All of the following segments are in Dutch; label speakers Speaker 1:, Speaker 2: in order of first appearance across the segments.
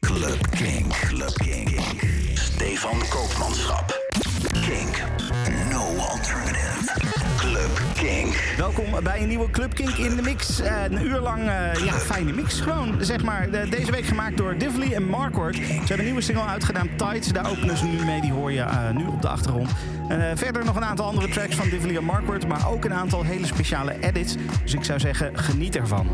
Speaker 1: Club Kink. Club Kink. Stefan Koopmanschap. Kink. No alternative. Club Kink.
Speaker 2: Welkom bij een nieuwe Club Kink in de mix. Eh, een uur lang eh, ja, fijne mix gewoon, zeg maar. De- deze week gemaakt door Divly en Markward. Ze hebben een nieuwe single uitgedaan, Tights. Daar openen ze nu mee, die hoor je eh, nu op de achtergrond. Eh, verder nog een aantal andere tracks van Divly en Markward... maar ook een aantal hele speciale edits. Dus ik zou zeggen, geniet ervan.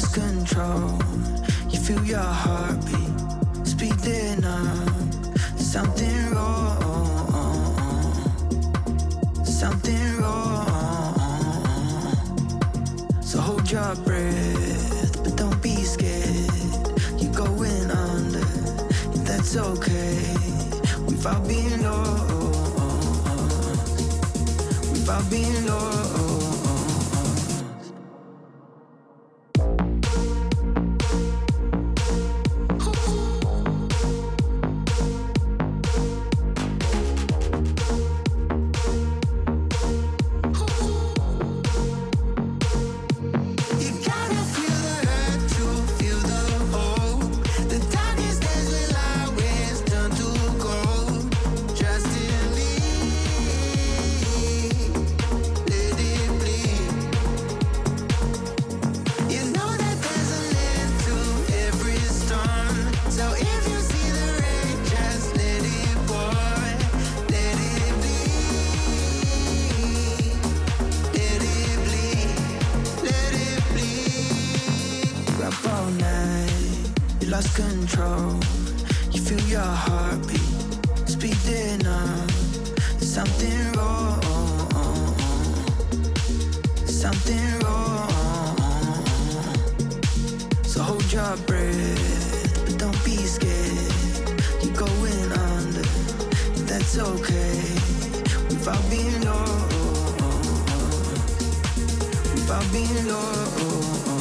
Speaker 3: lost control. You feel your heartbeat speeding up. Something wrong. Something wrong. So hold your breath, but don't be scared. You're going under, and that's okay. We've all been lost. We've all been lost.
Speaker 4: Babylon, being low,
Speaker 5: being.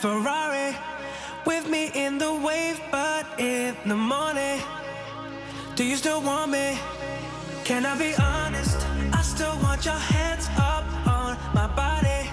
Speaker 5: Ferrari with me in the wave, but in the morning, do you still want me? Can I be honest? I still want your hands up on my body.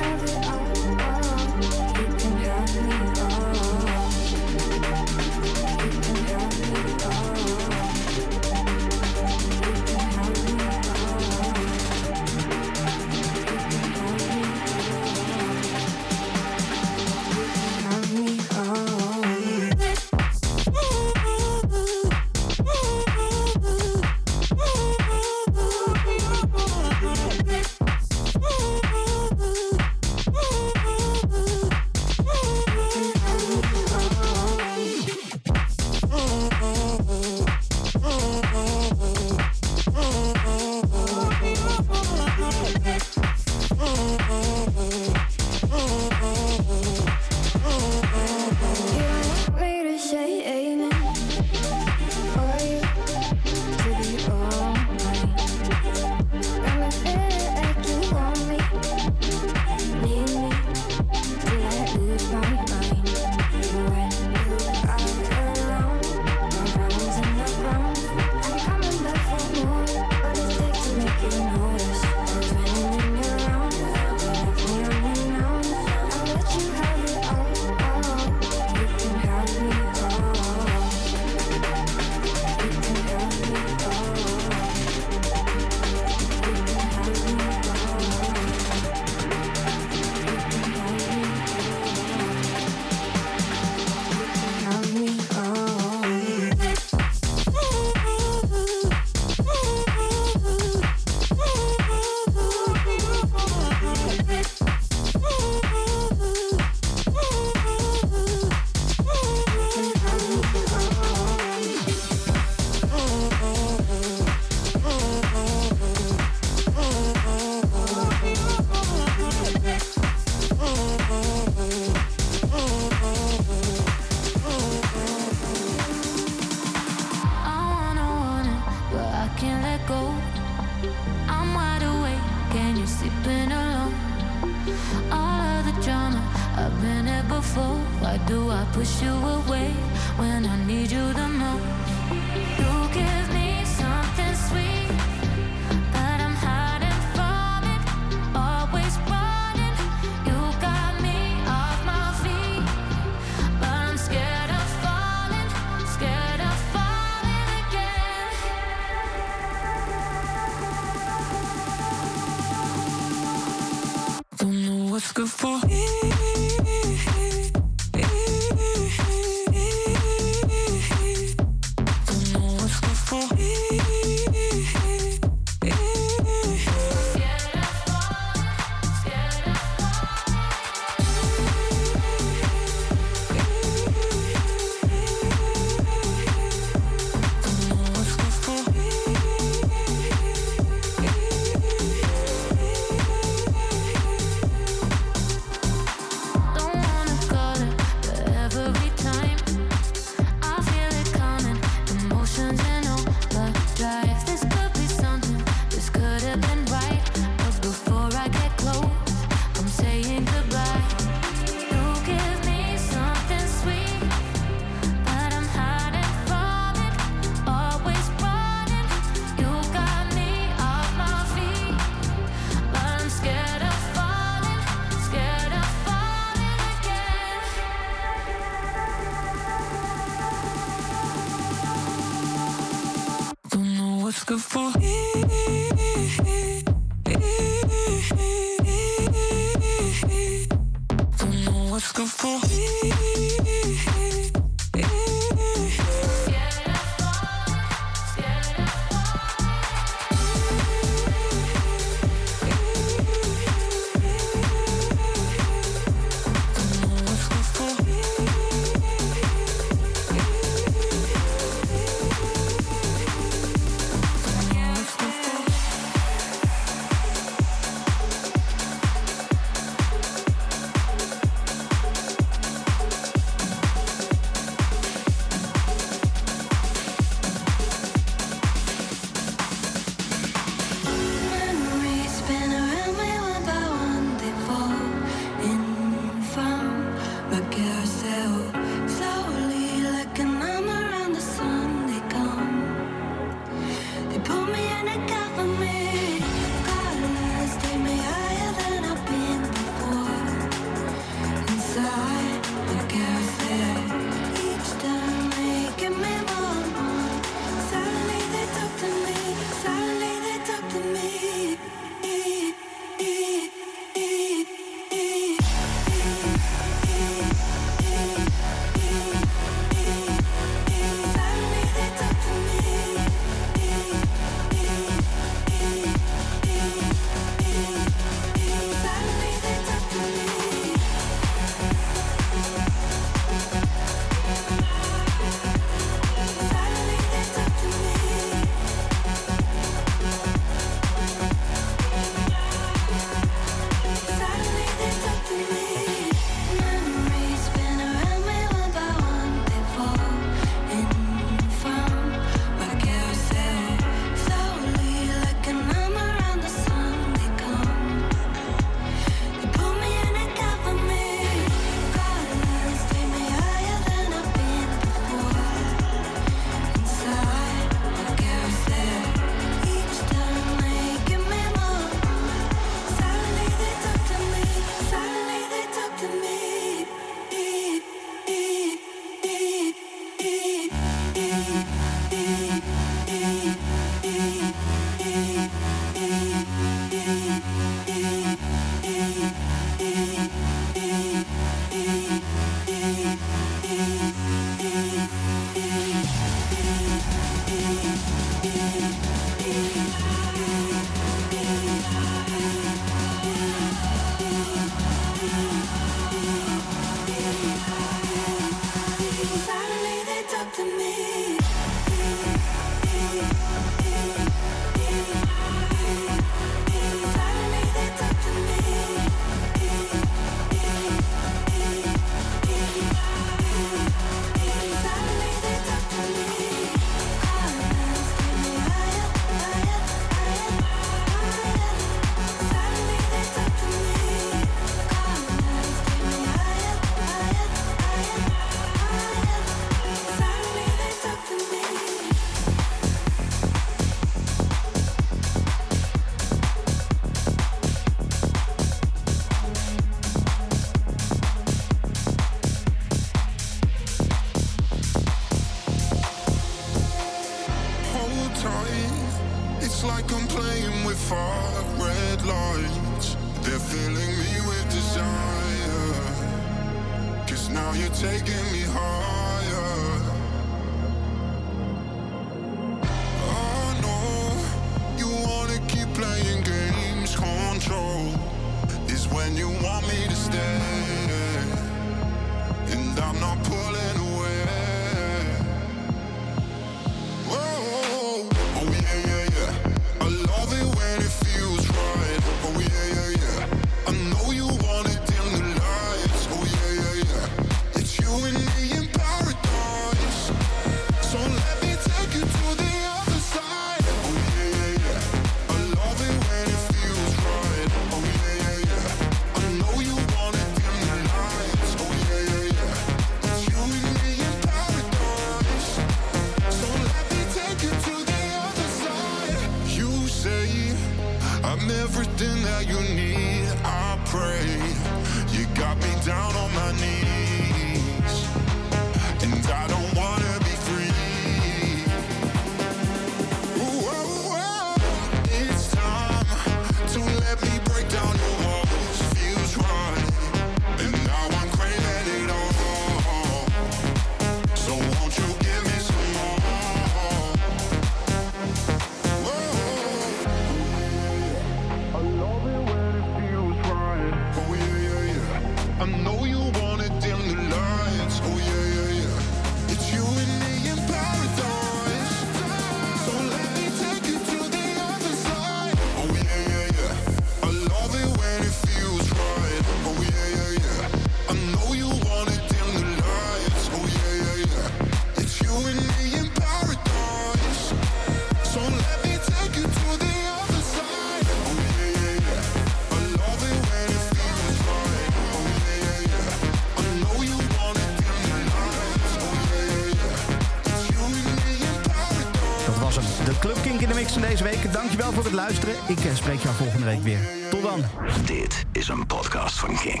Speaker 6: Luisteren. Ik eh, spreek jou volgende week weer. Tot dan.
Speaker 1: Dit is een podcast van Kink.